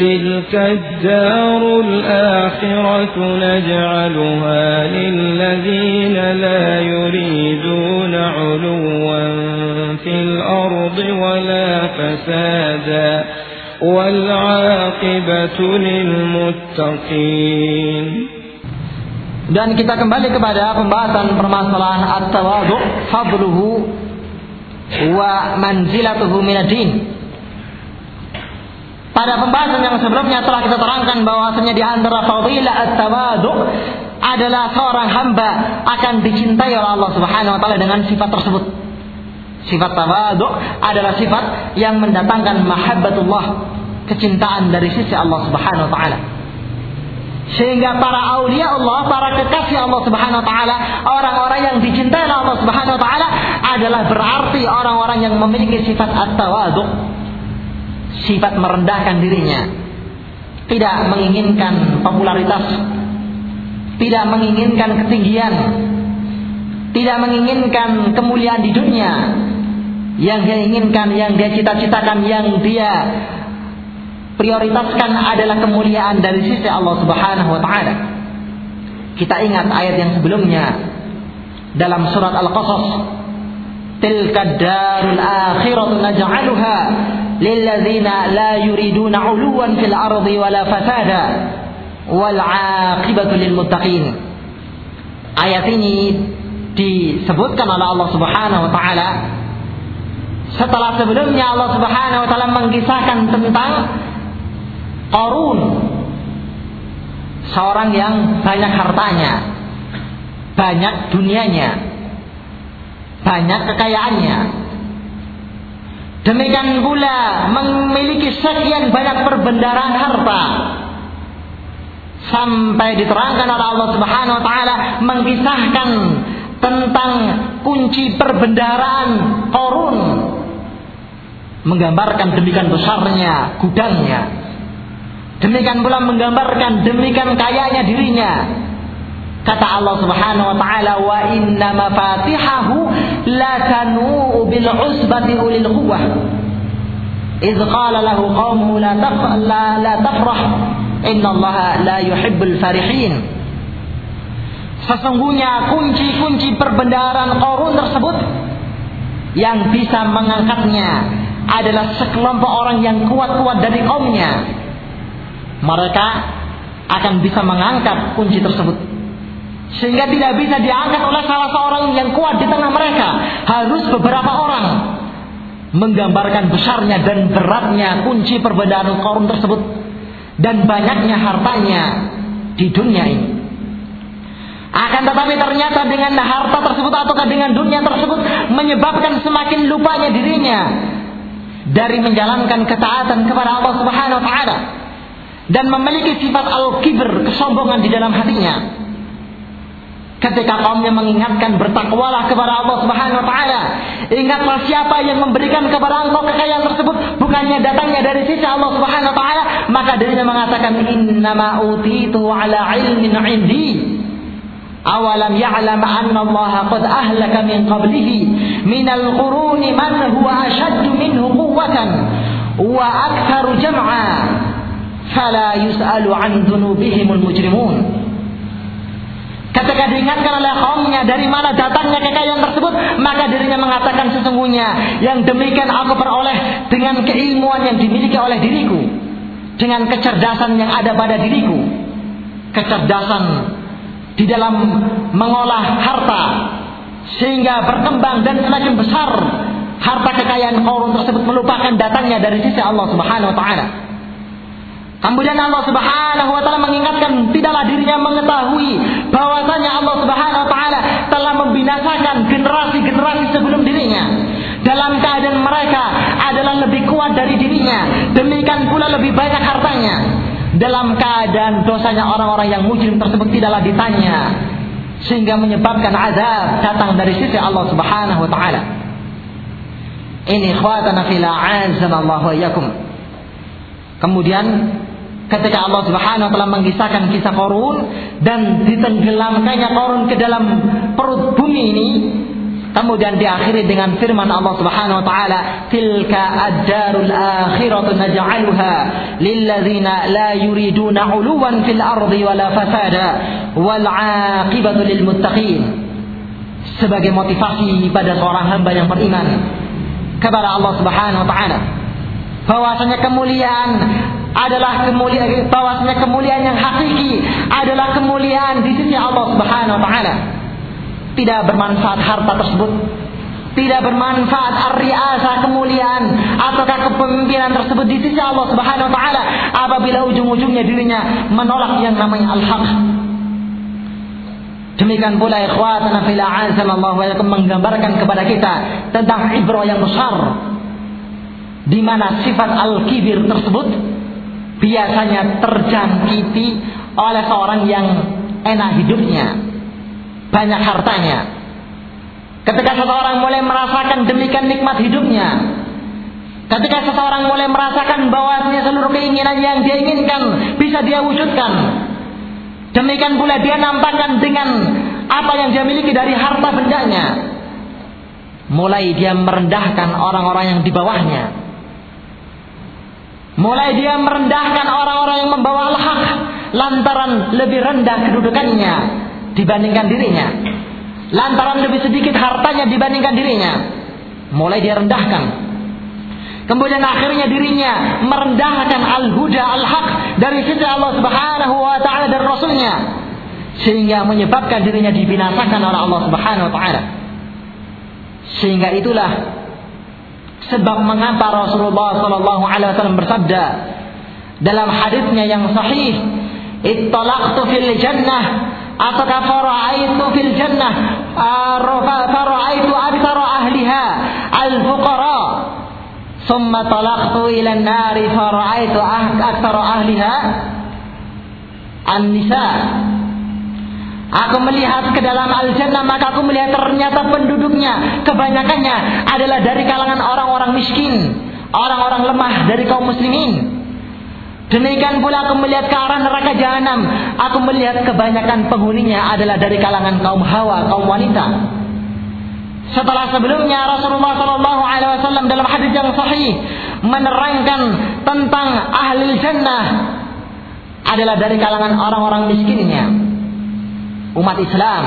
تلك الدار الآخرة نجعلها للذين لا يريدون علوا في الأرض ولا فسادا والعاقبة للمتقين Dan kita kembali kepada pembahasan permasalahan at-tawadhu, fadluhu wa manzilatuhu minad-din. Pada pembahasan yang sebelumnya telah kita terangkan bahwasanya di antara fadilah at-tawadhu adalah seorang hamba akan dicintai oleh Allah Subhanahu wa taala dengan sifat tersebut. Sifat tawadhu adalah sifat yang mendatangkan mahabbatullah, kecintaan dari sisi Allah Subhanahu wa taala. Sehingga para aulia Allah, para kekasih Allah Subhanahu wa taala, orang-orang yang dicintai oleh Allah Subhanahu wa taala adalah berarti orang-orang yang memiliki sifat at-tawadhu. Sifat merendahkan dirinya. Tidak menginginkan popularitas. Tidak menginginkan ketinggian. Tidak menginginkan kemuliaan di dunia. Yang dia inginkan, yang dia cita-citakan, yang dia prioritaskan adalah kemuliaan dari sisi Allah Subhanahu wa taala. Kita ingat ayat yang sebelumnya dalam surat Al-Qasas. Tilka darul akhiratu naj'aluha lilladzina la yuriduna 'uluwan fil ardi wala fasada wal 'aqibatu lil. Ayat ini disebutkan oleh Allah Subhanahu wa taala setelah sebelumnya Allah Subhanahu wa taala mengisahkan tentang Qarun seorang yang banyak hartanya, banyak dunianya, banyak kekayaannya. Demikian pula memiliki sekian banyak perbendaraan harta. Sampai diterangkan oleh Allah Subhanahu wa taala mengisahkan tentang kunci perbendaraan Qarun menggambarkan demikian besarnya gudangnya Demikian pula menggambarkan demikian kayanya dirinya. Kata Allah Subhanahu wa taala wa inna mafatihahu la tanu bil usbati ulil quwwah. إذ قال له قومه لا لا لا تفرح إن الله لا يحب الفرحين Sesungguhnya kunci-kunci perbendaharaan Qarun tersebut yang bisa mengangkatnya adalah sekelompok orang yang kuat-kuat dari kaumnya mereka akan bisa mengangkat kunci tersebut. sehingga tidak bisa diangkat oleh salah seorang yang kuat di tengah mereka. Harus beberapa orang menggambarkan besarnya dan beratnya kunci perbedaan korun tersebut dan banyaknya hartanya di dunia ini. Akan tetapi ternyata dengan harta tersebut ataukah dengan dunia tersebut menyebabkan semakin lupanya dirinya dari menjalankan ketaatan kepada Allah Subhanahu wa taala dan memiliki sifat al-kibr, kesombongan di dalam hatinya. Ketika kaumnya mengingatkan bertakwalah kepada Allah Subhanahu wa taala. Ingatlah siapa yang memberikan kepada engkau kekayaan tersebut bukannya datangnya dari sisi Allah Subhanahu wa taala, maka dirinya mengatakan innama utitu ala ilmin indi. Awalam ya'lam anna Allah qad ahlaka min qablihi min al-quruni man huwa ashaddu minhu quwwatan wa aktharu jam'a fala yus'alu an dzunubihimul mujrimun. Ketika diingatkan oleh kaumnya dari mana datangnya kekayaan tersebut, maka dirinya mengatakan sesungguhnya yang demikian aku peroleh dengan keilmuan yang dimiliki oleh diriku, dengan kecerdasan yang ada pada diriku, kecerdasan di dalam mengolah harta sehingga berkembang dan semakin besar harta kekayaan korun tersebut melupakan datangnya dari sisi Allah Subhanahu wa taala. Kemudian Allah Subhanahu wa taala mengingatkan tidaklah dirinya mengetahui bahwasanya Allah Subhanahu wa taala telah membinasakan generasi-generasi sebelum dirinya. Dalam keadaan mereka adalah lebih kuat dari dirinya demikian pula lebih banyak hartanya. Dalam keadaan dosanya orang-orang yang mujrim tersebut tidaklah ditanya sehingga menyebabkan azab datang dari sisi Allah Subhanahu wa taala. Ini ikhwatana fila iyyakum. Kemudian ketika Allah Subhanahu wa taala mengisahkan kisah Korun dan ditenggelamkannya Korun ke dalam perut bumi ini Kemudian diakhiri dengan firman Allah Subhanahu wa taala, "Tilka ad-darul akhiratu naj'aluha lilladzina la yuriduna 'uluwan fil ardi wala fasada wal 'aqibatu lil muttaqin." Sebagai motivasi pada seorang hamba yang beriman kepada Allah Subhanahu wa taala bahwasanya kemuliaan adalah kemuliaan bahwasanya kemuliaan yang hakiki adalah kemuliaan di sisi Allah Subhanahu wa taala tidak bermanfaat harta tersebut tidak bermanfaat ar-riasa kemuliaan ataukah kepemimpinan tersebut di sisi Allah Subhanahu wa taala apabila ujung-ujungnya dirinya menolak yang namanya al-haq. Demikian pula ikhwatana fil a'azanallahu wa menggambarkan kepada kita tentang ibrah yang besar di mana sifat al-kibir tersebut biasanya terjangkiti oleh seorang yang enak hidupnya, banyak hartanya. Ketika seseorang mulai merasakan demikian nikmat hidupnya, ketika seseorang mulai merasakan bahwasanya seluruh keinginan yang dia inginkan bisa dia wujudkan, demikian pula dia nampakkan dengan apa yang dia miliki dari harta bendanya, mulai dia merendahkan orang-orang yang di bawahnya. Mulai dia merendahkan orang-orang yang membawa al-haq lantaran lebih rendah kedudukannya dibandingkan dirinya. Lantaran lebih sedikit hartanya dibandingkan dirinya. Mulai dia rendahkan. Kemudian akhirnya dirinya merendahkan al-huda al-haq dari sisi Allah Subhanahu wa taala dan rasulnya sehingga menyebabkan dirinya dibinasakan oleh Allah Subhanahu wa taala. Sehingga itulah sebab mengapa Rasulullah sallallahu alaihi wasallam bersabda dalam hadisnya yang sahih, "Ittalaqtu fil jannah ataukah fara'aitu fil jannah fara'aitu aktsara ahliha al-fuqara thumma talaqtu ila an-nari fara'aitu aktsara ahliha an-nisa. Aku melihat ke dalam al-jannah maka aku melihat ternyata kebanyakannya adalah dari kalangan orang-orang miskin, orang-orang lemah dari kaum muslimin. Demikian pula aku melihat ke arah neraka jahanam. Aku melihat kebanyakan penghuninya adalah dari kalangan kaum hawa, kaum wanita. Setelah sebelumnya Rasulullah Shallallahu Alaihi Wasallam dalam hadis yang sahih menerangkan tentang ahli jannah adalah dari kalangan orang-orang miskinnya, umat Islam,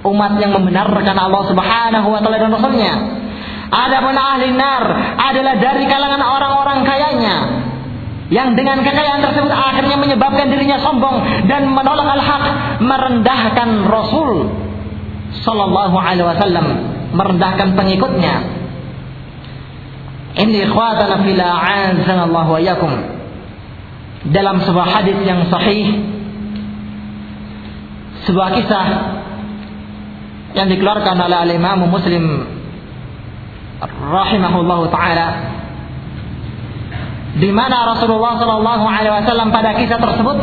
umat yang membenarkan Allah Subhanahu Wa Taala dan Rasulnya. Adapun ahli nar adalah dari kalangan orang-orang kayanya, yang dengan kekayaan tersebut akhirnya menyebabkan dirinya sombong dan menolak al-haq, merendahkan Rasul sallallahu alaihi wasallam, merendahkan pengikutnya. Ini ikhwatana fila Allah wa. Dalam sebuah hadis yang sahih sebuah kisah yang dikeluarkan oleh Muslim. Rahimahullahu taala. Di mana Rasulullah Shallallahu Alaihi Wasallam pada kisah tersebut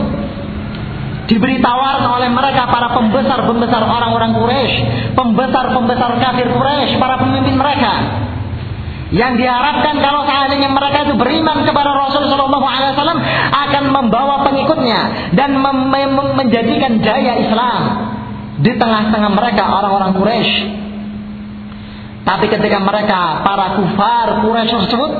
diberi tawaran oleh mereka para pembesar-pembesar orang-orang Quraisy, pembesar-pembesar kafir Quraisy, para pemimpin mereka. Yang diharapkan kalau seandainya mereka itu beriman kepada Rasul Shallallahu Alaihi Wasallam akan membawa pengikutnya dan menjadikan daya Islam di tengah-tengah mereka orang-orang Quraisy. Tapi ketika mereka para kufar Quraisy tersebut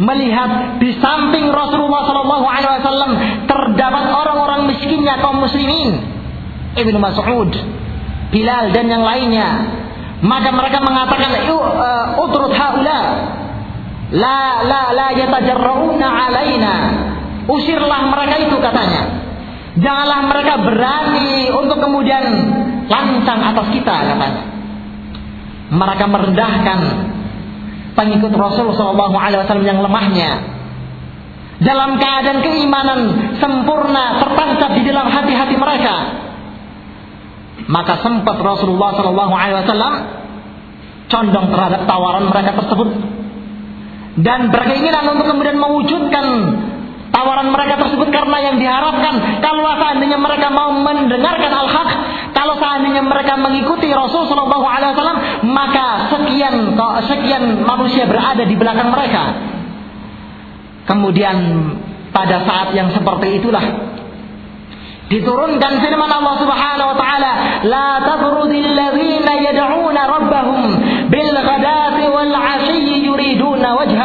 melihat di samping Rasulullah Shallallahu Alaihi Wasallam terdapat orang-orang miskinnya kaum muslimin, Ibnu Mas'ud, Bilal dan yang lainnya. Maka mereka mengatakan, uh, utrut haula, la la la yatajarrauna alaina. Usirlah mereka itu katanya. Janganlah mereka berani untuk kemudian lancang atas kita katanya. Mereka merendahkan pengikut Rasul Shallallahu Alaihi Wasallam yang lemahnya. Dalam keadaan keimanan sempurna tertancap di dalam hati-hati mereka. Maka sempat Rasulullah Shallallahu Alaihi Wasallam condong terhadap tawaran mereka tersebut. Dan berkeinginan untuk kemudian mewujudkan tawaran mereka tersebut karena yang diharapkan. Kalau seandainya mereka mau mendengarkan al-haq kalau seandainya mereka mengikuti Rasul Shallallahu Alaihi Wasallam maka sekian sekian manusia berada di belakang mereka. Kemudian pada saat yang seperti itulah diturunkan firman Allah Subhanahu wa taala la tatrudil ladzina yad'una rabbahum bil ghadati wal 'ashyi yuriduna wajhah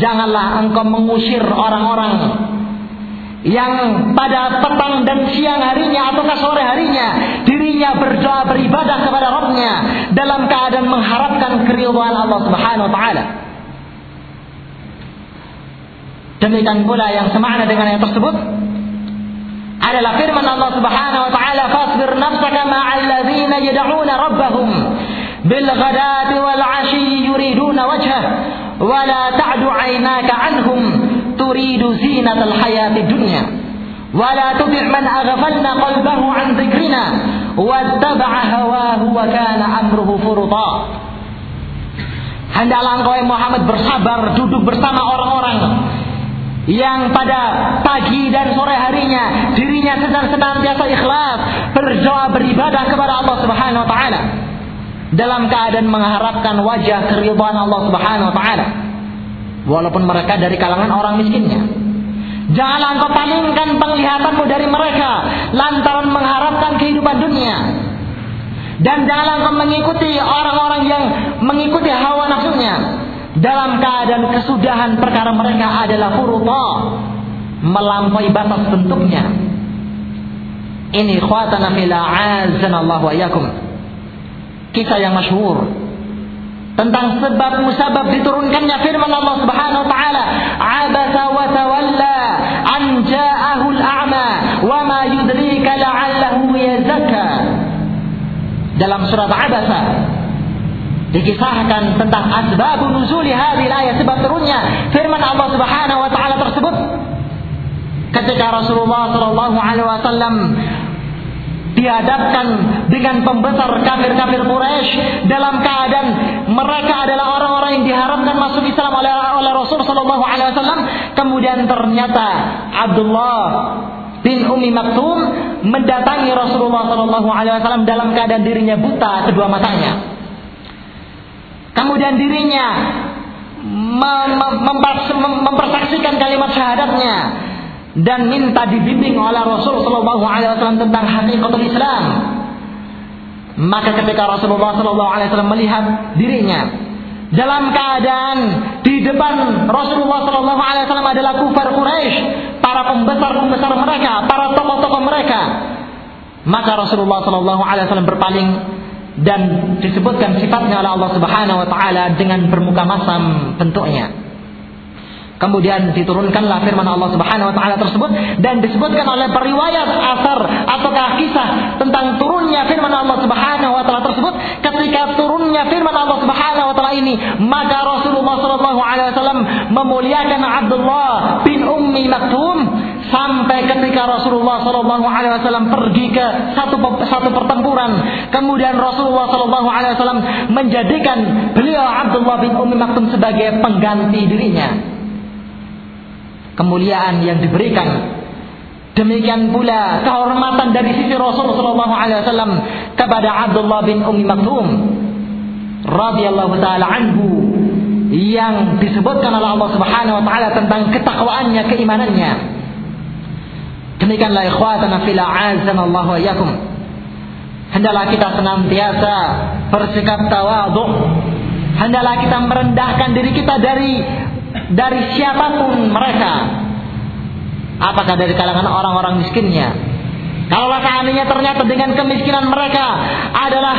janganlah engkau mengusir orang-orang yang pada petang dan siang harinya atau sore harinya dirinya berdoa beribadah kepada Rabbnya dalam keadaan mengharapkan keridhaan Allah Subhanahu wa taala. Demikian pula yang semakna dengan yang tersebut adalah firman Allah Subhanahu wa taala fasbir nafsaka ma'al ladzina yad'una wajhah wa la ta'du 'aynaka 'anhum turidu zinatal hayatid dunya wa la tuti' man aghfalna qalbahu 'an dhikrina wattaba'a hawahu wa kana amruhu furuta Hendaklah engkau Muhammad bersabar duduk bersama orang-orang yang pada pagi dan sore harinya dirinya sedang senantiasa ikhlas berdoa beribadah kepada Allah Subhanahu wa taala dalam keadaan mengharapkan wajah keridhaan Allah Subhanahu wa taala. Walaupun mereka dari kalangan orang miskinnya. Janganlah engkau palingkan penglihatanmu dari mereka lantaran mengharapkan kehidupan dunia. Dan janganlah engkau mengikuti orang-orang yang mengikuti hawa nafsunya. Dalam keadaan kesudahan perkara mereka adalah furuta melampaui batas bentuknya. Ini khawatana fila Allah wa kisah yang masyhur tentang sebab musabab diturunkannya firman Allah Subhanahu wa taala abasa wa tawalla an ja'ahu al-a'ma wa ma yudrika la'allahu yazakka. Dalam surat abasa dikisahkan tentang asbab nuzuli hadhihi ayat sebab turunnya firman Allah Subhanahu wa taala tersebut. Ketika Rasulullah sallallahu alaihi wasallam dihadapkan dengan pembesar kafir-kafir Quraisy dalam keadaan mereka adalah orang-orang yang diharapkan masuk Islam oleh, oleh Rasul sallallahu alaihi wasallam. Kemudian ternyata Abdullah bin Umi Maktum mendatangi Rasulullah sallallahu alaihi wasallam dalam keadaan dirinya buta kedua matanya. Kemudian dirinya mempersaksikan kalimat syahadatnya dan minta dibimbing oleh Rasul Shallallahu Alaihi Wasallam tentang hakikatul Islam. Maka ketika Rasulullah Shallallahu Alaihi Wasallam melihat dirinya dalam keadaan di depan Rasulullah Shallallahu Alaihi Wasallam adalah kufar Quraisy, para pembesar-pembesar mereka, para tokoh-tokoh mereka, maka Rasulullah Shallallahu Alaihi Wasallam berpaling dan disebutkan sifatnya oleh Allah Subhanahu wa taala dengan bermuka masam bentuknya. Kemudian diturunkanlah firman Allah Subhanahu wa taala tersebut dan disebutkan oleh periwayat asar ataukah kisah tentang turunnya firman Allah Subhanahu wa taala tersebut. Ketika turunnya firman Allah Subhanahu wa taala ini maka Rasulullah sallallahu alaihi wasallam memuliakan Abdullah bin Ummi Maktum sampai ketika Rasulullah sallallahu alaihi wasallam pergi ke satu satu pertempuran. Kemudian Rasulullah sallallahu alaihi wasallam menjadikan beliau Abdullah bin Ummi Maktum sebagai pengganti dirinya kemuliaan yang diberikan. Demikian pula kehormatan dari sisi Rasulullah Wasallam kepada Abdullah bin Ummi Maktum radhiyallahu taala anhu yang disebutkan oleh Allah Subhanahu wa taala tentang ketakwaannya, keimanannya. Demikianlah ikhwatana fil Allah wa yakum. Hendaklah kita senantiasa bersikap tawadhu. Hendaklah kita merendahkan diri kita dari dari siapa pun mereka. Apakah dari kalangan orang-orang miskinnya? Kalau seandainya ternyata dengan kemiskinan mereka adalah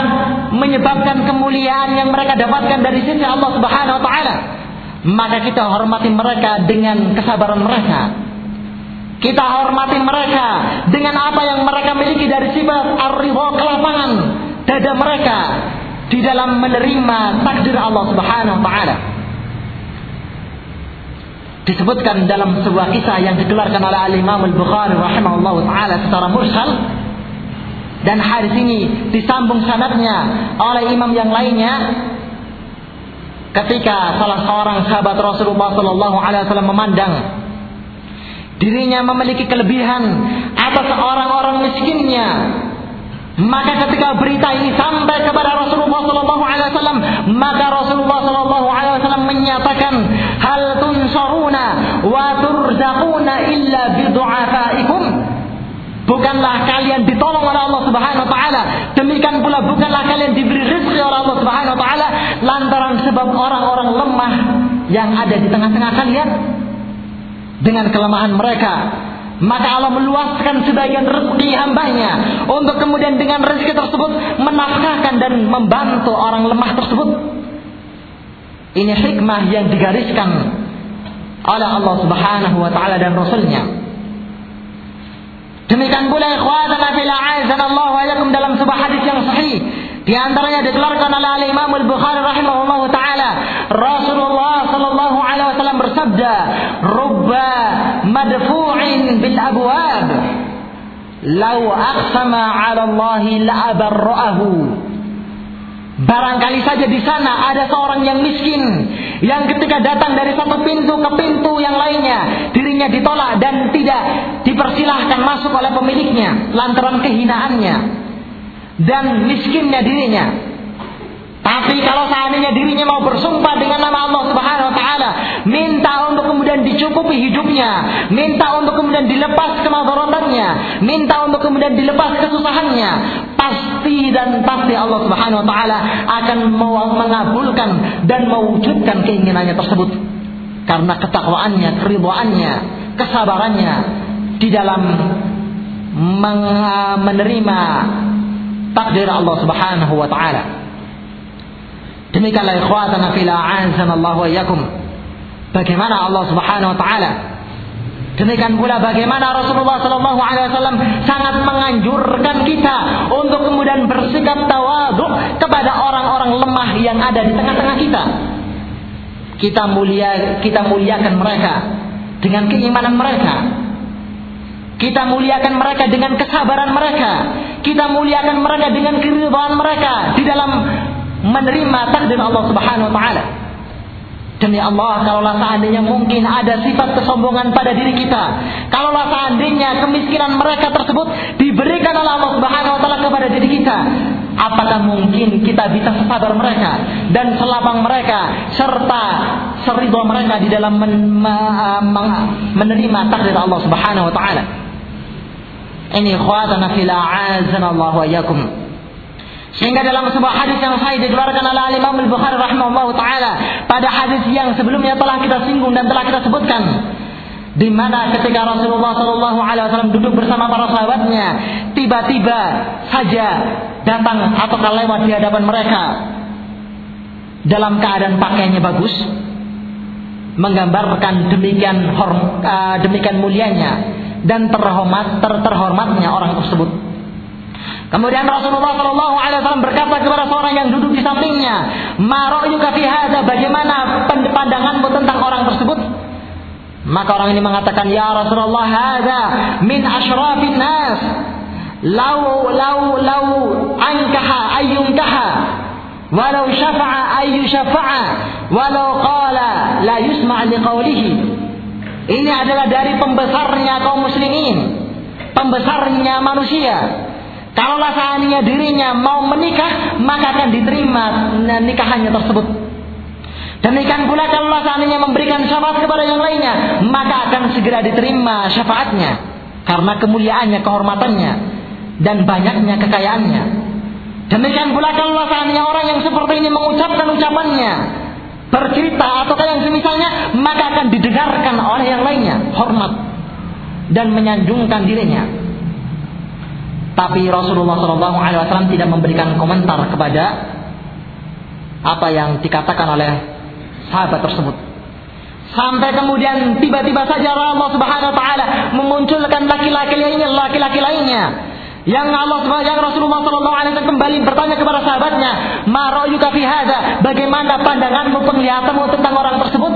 menyebabkan kemuliaan yang mereka dapatkan dari sisi Allah Subhanahu wa taala, maka kita hormati mereka dengan kesabaran mereka. Kita hormati mereka dengan apa yang mereka miliki dari sifat ar-ridha kelapangan dada mereka di dalam menerima takdir Allah Subhanahu wa taala disebutkan dalam sebuah kisah yang dikeluarkan oleh Al Imam Al Bukhari rahimahullah taala secara mursal. Dan hadis ini disambung sanadnya oleh imam yang lainnya. Ketika salah seorang sahabat Rasulullah Shallallahu Alaihi Wasallam memandang dirinya memiliki kelebihan atas orang-orang miskinnya maka ketika berita ini sampai kepada Rasulullah Sallallahu Alaihi Wasallam, maka Rasulullah Sallallahu Alaihi Wasallam menyatakan, wa turzaquna illa bidu'afaikum. bukanlah kalian ditolong oleh Allah Subhanahu wa taala. Demikian pula bukanlah kalian diberi rezeki oleh Allah Subhanahu wa taala lantaran sebab orang-orang lemah yang ada di tengah-tengah kalian dengan kelemahan mereka maka Allah meluaskan sebagian rezeki hambanya untuk kemudian dengan rezeki tersebut menafkahkan dan membantu orang lemah tersebut. Ini hikmah yang digariskan oleh Allah Subhanahu wa taala dan rasulnya. Demikian pula ikhwanana fil Allah wa dalam sebuah hadis yang sahih di antaranya dikeluarkan oleh Imam Al-Bukhari rahimahullahu taala, Rasulullah sallallahu alaihi wasallam bersabda, "Rubba madfu'in bil abwab, law aqsama 'ala Allah la'abarra'ahu." Barangkali saja di sana ada seorang yang miskin yang ketika datang dari satu pintu ke pintu yang lainnya dirinya ditolak dan tidak dipersilahkan masuk oleh pemiliknya lantaran kehinaannya dan miskinnya dirinya. Tapi kalau seandainya dirinya mau bersumpah dengan nama Allah Subhanahu wa taala, minta untuk kemudian dicukupi hidupnya, minta untuk kemudian dilepas kemadaratannya, minta untuk kemudian dilepas kesusahannya, pasti dan pasti Allah Subhanahu wa taala akan mengabulkan dan mewujudkan keinginannya tersebut. Karena ketakwaannya, keridhaannya, kesabarannya di dalam menerima takdir Allah Subhanahu wa taala. Demikianlah ikhwatana fil a'azanallahu wa iyyakum. Bagaimana Allah Subhanahu wa taala Demikian pula bagaimana Rasulullah Sallallahu Alaihi Wasallam sangat menganjurkan kita untuk kemudian bersikap tawaduk kepada orang-orang lemah yang ada di tengah-tengah kita. Kita mulia, kita muliakan mereka dengan keimanan mereka, kita muliakan mereka dengan kesabaran mereka. Kita muliakan mereka dengan keridhaan mereka di dalam menerima takdir Allah Subhanahu wa taala. Demi Allah, kalaulah seandainya mungkin ada sifat kesombongan pada diri kita, kalaulah seandainya kemiskinan mereka tersebut diberikan oleh Allah Subhanahu wa taala kepada diri kita, apakah mungkin kita bisa sesabar mereka dan selabang mereka serta seridho mereka di dalam men menerima takdir Allah Subhanahu wa taala? Ini khawatana fil a'azanallahu wa yakum. Sehingga dalam sebuah hadis yang sahih dikeluarkan oleh Imam Al-Bukhari rahimahullah taala pada hadis yang sebelumnya telah kita singgung dan telah kita sebutkan di mana ketika Rasulullah Shallallahu Alaihi Wasallam duduk bersama para sahabatnya, tiba-tiba saja datang atau lewat di hadapan mereka dalam keadaan pakaiannya bagus, menggambarkan demikian horm, uh, demikian mulianya dan terhormat ter terhormatnya orang tersebut. Kemudian Rasulullah Shallallahu Alaihi Wasallam berkata kepada seorang yang duduk di sampingnya, "Maro'yuka fi? Bagaimana pandanganmu tentang orang tersebut?" Maka orang ini mengatakan, "Ya Rasulullah, hadza min asyrafin nas. Lau lau lau ankaha ayyunkaha walau syafa'a ayyu syafa'a walau qala la yusma' liqawlihi." Ini adalah dari pembesarnya kaum muslimin. Pembesarnya manusia. Kalau seandainya dirinya mau menikah, maka akan diterima nikahannya tersebut. Demikian pula kalau seandainya memberikan syafaat kepada yang lainnya, maka akan segera diterima syafaatnya. Karena kemuliaannya, kehormatannya, dan banyaknya kekayaannya. Demikian pula kalau seandainya orang yang seperti ini mengucapkan ucapannya, bercerita atau yang semisalnya maka akan didengarkan oleh yang lainnya hormat dan menyanjungkan dirinya tapi Rasulullah SAW tidak memberikan komentar kepada apa yang dikatakan oleh sahabat tersebut. Sampai kemudian tiba-tiba saja Allah Subhanahu wa taala memunculkan laki-laki lainnya laki-laki lainnya. Yang Allah yang Rasulullah Shallallahu Alaihi Wasallam kembali bertanya kepada sahabatnya, hada, bagaimana pandanganmu penglihatanmu tentang orang tersebut?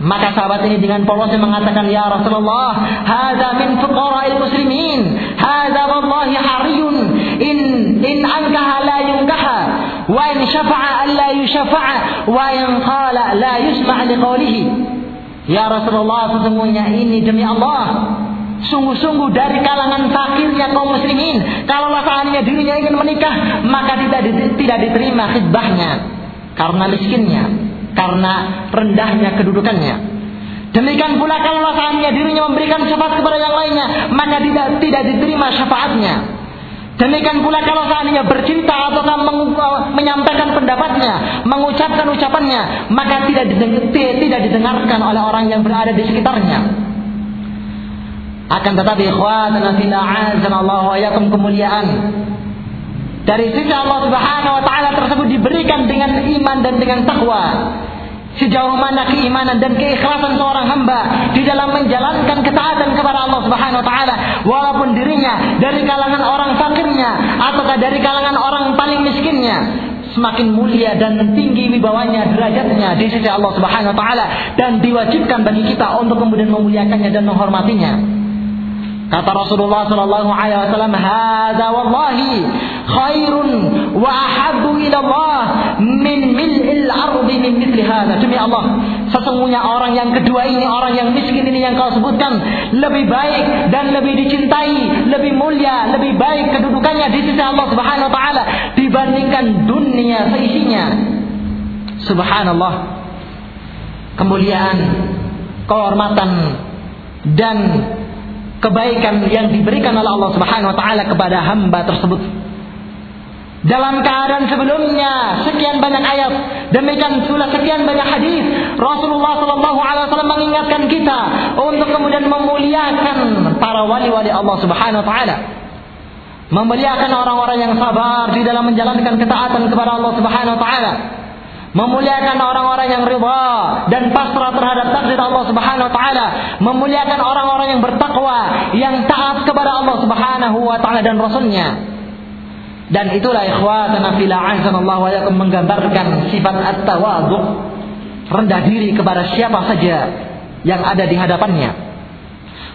Maka sahabat ini dengan polosnya mengatakan, Ya Rasulullah, hada min fuqara'il muslimin, hada wallahi hariyun, in in ankaha la yunkaha, wa in syafa'a la yushafa'a, wa in qala la yusma' liqawlihi. Ya Rasulullah, sesungguhnya ini demi Allah, sungguh-sungguh dari kalangan fakirnya kaum muslimin. Kalau seandainya dirinya ingin menikah, maka tidak tidak diterima khidbahnya. Karena miskinnya, karena rendahnya kedudukannya. Demikian pula kalau seandainya dirinya memberikan syafaat kepada yang lainnya, maka tidak tidak diterima syafaatnya. Demikian pula kalau seandainya bercinta atau menyampaikan pendapatnya, mengucapkan ucapannya, maka tidak tidak didengarkan oleh orang yang berada di sekitarnya. Akan tetapi ikhwanana fil Allah wa kemuliaan dari sisi Allah Subhanahu wa taala tersebut diberikan dengan iman dan dengan takwa. Sejauh mana keimanan dan keikhlasan seorang hamba di dalam menjalankan ketaatan kepada Allah Subhanahu wa taala walaupun dirinya dari kalangan orang fakirnya ataukah dari kalangan orang paling miskinnya semakin mulia dan tinggi wibawanya derajatnya di sisi Allah Subhanahu wa taala dan diwajibkan bagi kita untuk kemudian memuliakannya dan menghormatinya. Kata Rasulullah sallallahu alaihi wasallam, "Hadza wallahi khairun wa ahabbu ila Allah min mil'il ardi min mithli hadza." Demi Allah, sesungguhnya orang yang kedua ini, orang yang miskin ini yang kau sebutkan lebih baik dan lebih dicintai, lebih mulia, lebih baik kedudukannya di sisi Allah Subhanahu wa taala dibandingkan dunia seisinya. Subhanallah. Kemuliaan, kehormatan dan kebaikan yang diberikan oleh Allah Subhanahu wa taala kepada hamba tersebut. Dalam keadaan sebelumnya sekian banyak ayat, demikian pula sekian banyak hadis, Rasulullah Shallallahu alaihi wasallam mengingatkan kita untuk kemudian memuliakan para wali-wali Allah Subhanahu wa taala. Memuliakan orang-orang yang sabar di dalam menjalankan ketaatan kepada Allah Subhanahu wa taala memuliakan orang-orang yang ridha dan pasrah terhadap takdir Allah Subhanahu wa taala, memuliakan orang-orang yang bertakwa, yang taat kepada Allah Subhanahu wa taala dan rasulnya. Dan itulah ikhwatana fil azanallahu wa yakum menggambarkan sifat at-tawadhu, rendah diri kepada siapa saja yang ada di hadapannya.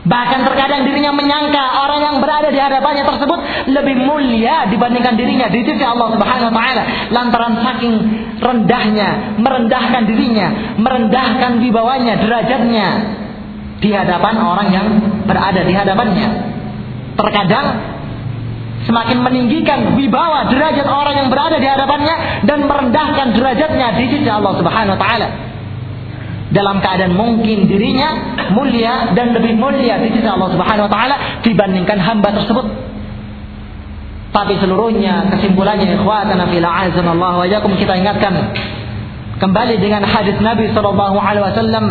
Bahkan terkadang dirinya menyangka orang yang berada di hadapannya tersebut lebih mulia dibandingkan dirinya di sisi Allah Subhanahu wa taala lantaran saking rendahnya, merendahkan dirinya, merendahkan wibawanya, derajatnya di hadapan orang yang berada di hadapannya. Terkadang semakin meninggikan wibawa derajat orang yang berada di hadapannya dan merendahkan derajatnya di sisi Allah Subhanahu wa taala dalam keadaan mungkin dirinya mulia dan lebih mulia di sisi Allah Subhanahu wa taala dibandingkan hamba tersebut. Tapi seluruhnya kesimpulannya ikhwatana fil Allah wa kita ingatkan kembali dengan hadis Nabi sallallahu alaihi wasallam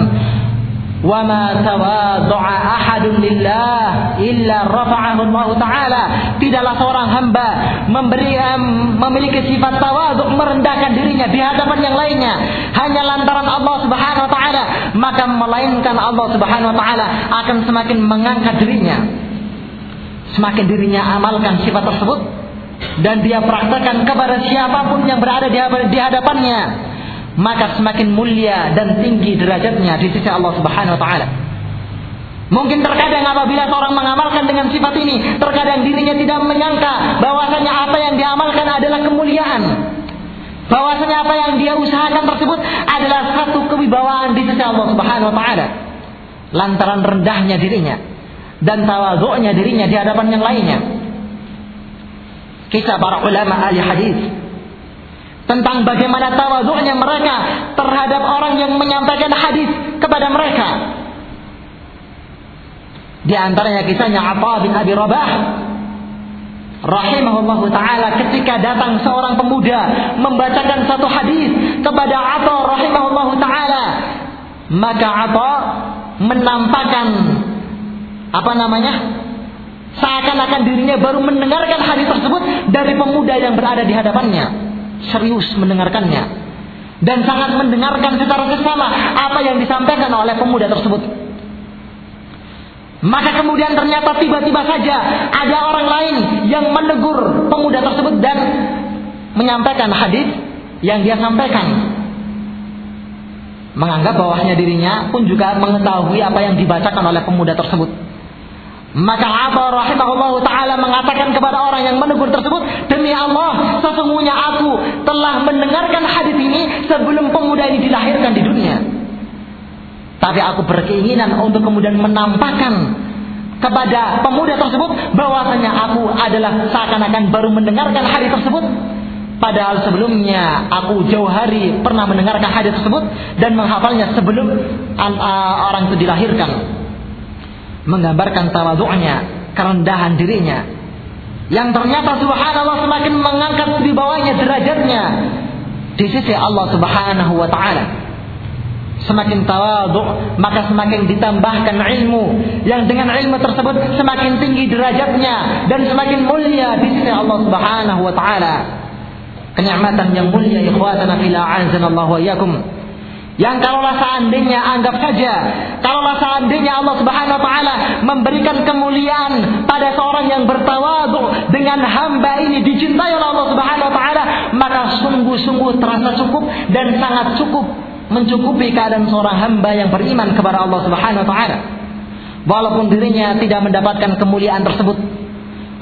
وما تواضع أحد لله إلا رفعه الله تعالى. Taala tidaklah seorang hamba memberi memiliki sifat tawaduk merendahkan dirinya di hadapan yang lainnya. Hanya lantaran Allah Subhanahu wa taala maka melainkan Allah Subhanahu wa taala akan semakin mengangkat dirinya. Semakin dirinya amalkan sifat tersebut dan dia praktekkan kepada siapa pun yang berada di hadapannya maka semakin mulia dan tinggi derajatnya di sisi Allah Subhanahu wa taala. Mungkin terkadang apabila seorang mengamalkan dengan sifat ini, terkadang dirinya tidak menyangka bahwasanya apa yang diamalkan adalah kemuliaan. Bahwasanya apa yang dia usahakan tersebut adalah satu kewibawaan di sisi Allah Subhanahu wa taala. Lantaran rendahnya dirinya dan tawadhu'nya dirinya di hadapan yang lainnya. Kisah para ulama ahli hadis tentang bagaimana tawaduknya mereka terhadap orang yang menyampaikan hadis kepada mereka. Di antaranya kisahnya Atha bin Abi Rabah rahimahullah taala ketika datang seorang pemuda membacakan satu hadis kepada Atha rahimahullah taala maka Atha menampakkan apa namanya seakan-akan dirinya baru mendengarkan hadis tersebut dari pemuda yang berada di hadapannya serius mendengarkannya dan sangat mendengarkan secara sesama apa yang disampaikan oleh pemuda tersebut. Maka kemudian ternyata tiba-tiba saja ada orang lain yang menegur pemuda tersebut dan menyampaikan hadis yang dia sampaikan. Menganggap bahwasanya dirinya pun juga mengetahui apa yang dibacakan oleh pemuda tersebut. Maka Abu rahimahullah taala mengatakan kepada orang yang menegur tersebut, demi Allah, sesungguhnya aku telah mendengarkan hadis ini sebelum pemuda ini dilahirkan di dunia. Tapi aku berkeinginan untuk kemudian menampakkan kepada pemuda tersebut bahwasanya aku adalah seakan-akan baru mendengarkan hadis tersebut Padahal sebelumnya aku jauh hari pernah mendengarkan hadis tersebut dan menghafalnya sebelum orang itu dilahirkan. Menggambarkan tawadhu'nya, kerendahan dirinya. Yang ternyata subhanallah semakin mengangkat di bawahnya derajatnya di sisi Allah Subhanahu wa taala. Semakin tawadhu, maka semakin ditambahkan ilmu yang dengan ilmu tersebut semakin tinggi derajatnya dan semakin mulia di sisi Allah Subhanahu wa taala kenikmatan yang mulia ikhwatana fila azanallahu wa iyyakum. Yang kalaulah seandainya anggap saja, kalaulah seandainya Allah Subhanahu wa taala memberikan kemuliaan pada seorang yang bertawadhu dengan hamba ini dicintai oleh Allah Subhanahu wa taala, maka sungguh-sungguh terasa cukup dan sangat cukup mencukupi keadaan seorang hamba yang beriman kepada Allah Subhanahu wa taala. Walaupun dirinya tidak mendapatkan kemuliaan tersebut,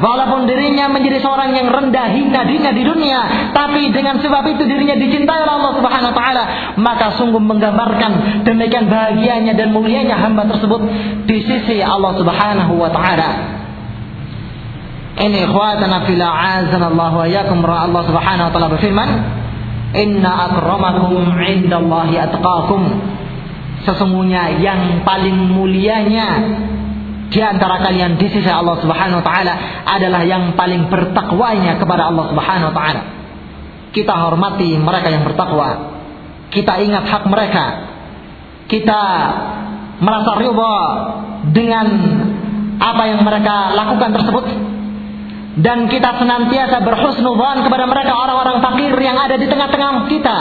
Walaupun dirinya menjadi seorang yang rendah hina dina di dunia, tapi dengan sebab itu dirinya dicintai oleh Allah Subhanahu wa taala, maka sungguh menggambarkan demikian bahagianya dan mulianya hamba tersebut di sisi Allah Subhanahu wa taala. Ini ikhwatana fil Allah wa Allah Subhanahu wa taala berfirman, "Inna akramakum 'indallahi atqakum." Sesungguhnya yang paling mulianya di antara kalian di sisi Allah Subhanahu wa taala adalah yang paling bertakwanya kepada Allah Subhanahu wa taala. Kita hormati mereka yang bertakwa. Kita ingat hak mereka. Kita merasa ridha dengan apa yang mereka lakukan tersebut dan kita senantiasa berhusnudzon kepada mereka orang-orang fakir yang ada di tengah-tengah kita.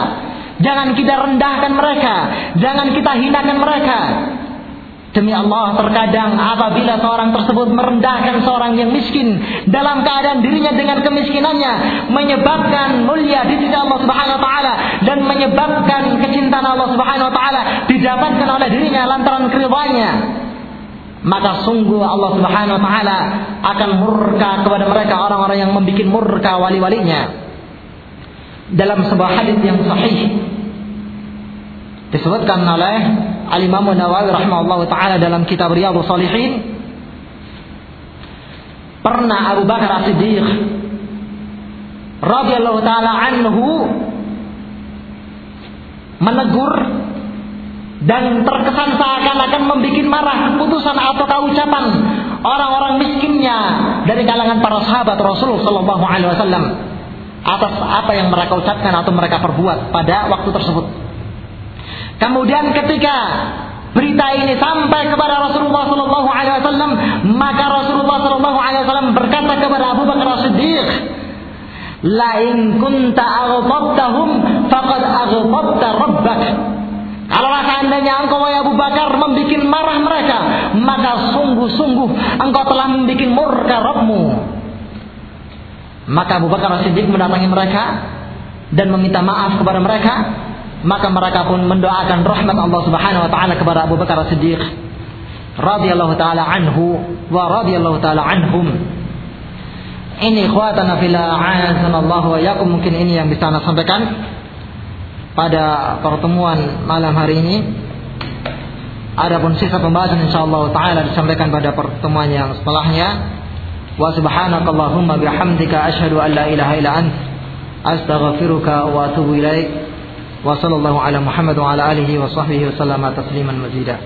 Jangan kita rendahkan mereka, jangan kita hinakan mereka. Demi Allah terkadang apabila seorang tersebut merendahkan seorang yang miskin dalam keadaan dirinya dengan kemiskinannya menyebabkan mulia di sisi Allah Subhanahu wa taala dan menyebabkan kecintaan Allah Subhanahu wa taala didapatkan oleh dirinya lantaran keridhaannya maka sungguh Allah Subhanahu wa taala akan murka kepada mereka orang-orang yang membuat murka wali-walinya. Dalam sebuah hadis yang sahih disebutkan oleh Al-Imam Nawawi rahimahullah taala dalam kitab Riyadhus Shalihin pernah Abu Bakar As-Siddiq radhiyallahu taala anhu menegur dan terkesan seakan-akan membuat marah keputusan atau ucapan orang-orang miskinnya dari kalangan para sahabat Rasulullah Shallallahu Alaihi Wasallam atas apa yang mereka ucapkan atau mereka perbuat pada waktu tersebut. Kemudian ketika berita ini sampai kepada Rasulullah Sallallahu Alaihi Wasallam, maka Rasulullah Sallallahu Alaihi Wasallam berkata kepada Abu Bakar As-Siddiq, "Lain kunta aghfabtahum faqad aghfabta rabbak." Kalau seandainya engkau ya Abu Bakar membuat marah mereka, maka sungguh-sungguh engkau telah membuat murka Rabbmu. Maka Abu Bakar As-Siddiq mendatangi mereka dan meminta maaf kepada mereka maka mereka pun mendoakan rahmat Allah Subhanahu wa taala kepada Abu Bakar As-Siddiq radhiyallahu taala anhu wa radhiyallahu taala anhum. Ini ikhwatana fillah Allah wa yakum mungkin ini yang bisa saya sampaikan pada pertemuan malam hari ini. Adapun sisa pembahasan insyaallah taala disampaikan pada pertemuan yang setelahnya. Wa subhanakallahumma bihamdika asyhadu an la ilaha illa ant astaghfiruka wa atubu ilaik. وصلى الله على محمد وعلى آله وصحبه وسلم تسليما مزيدا.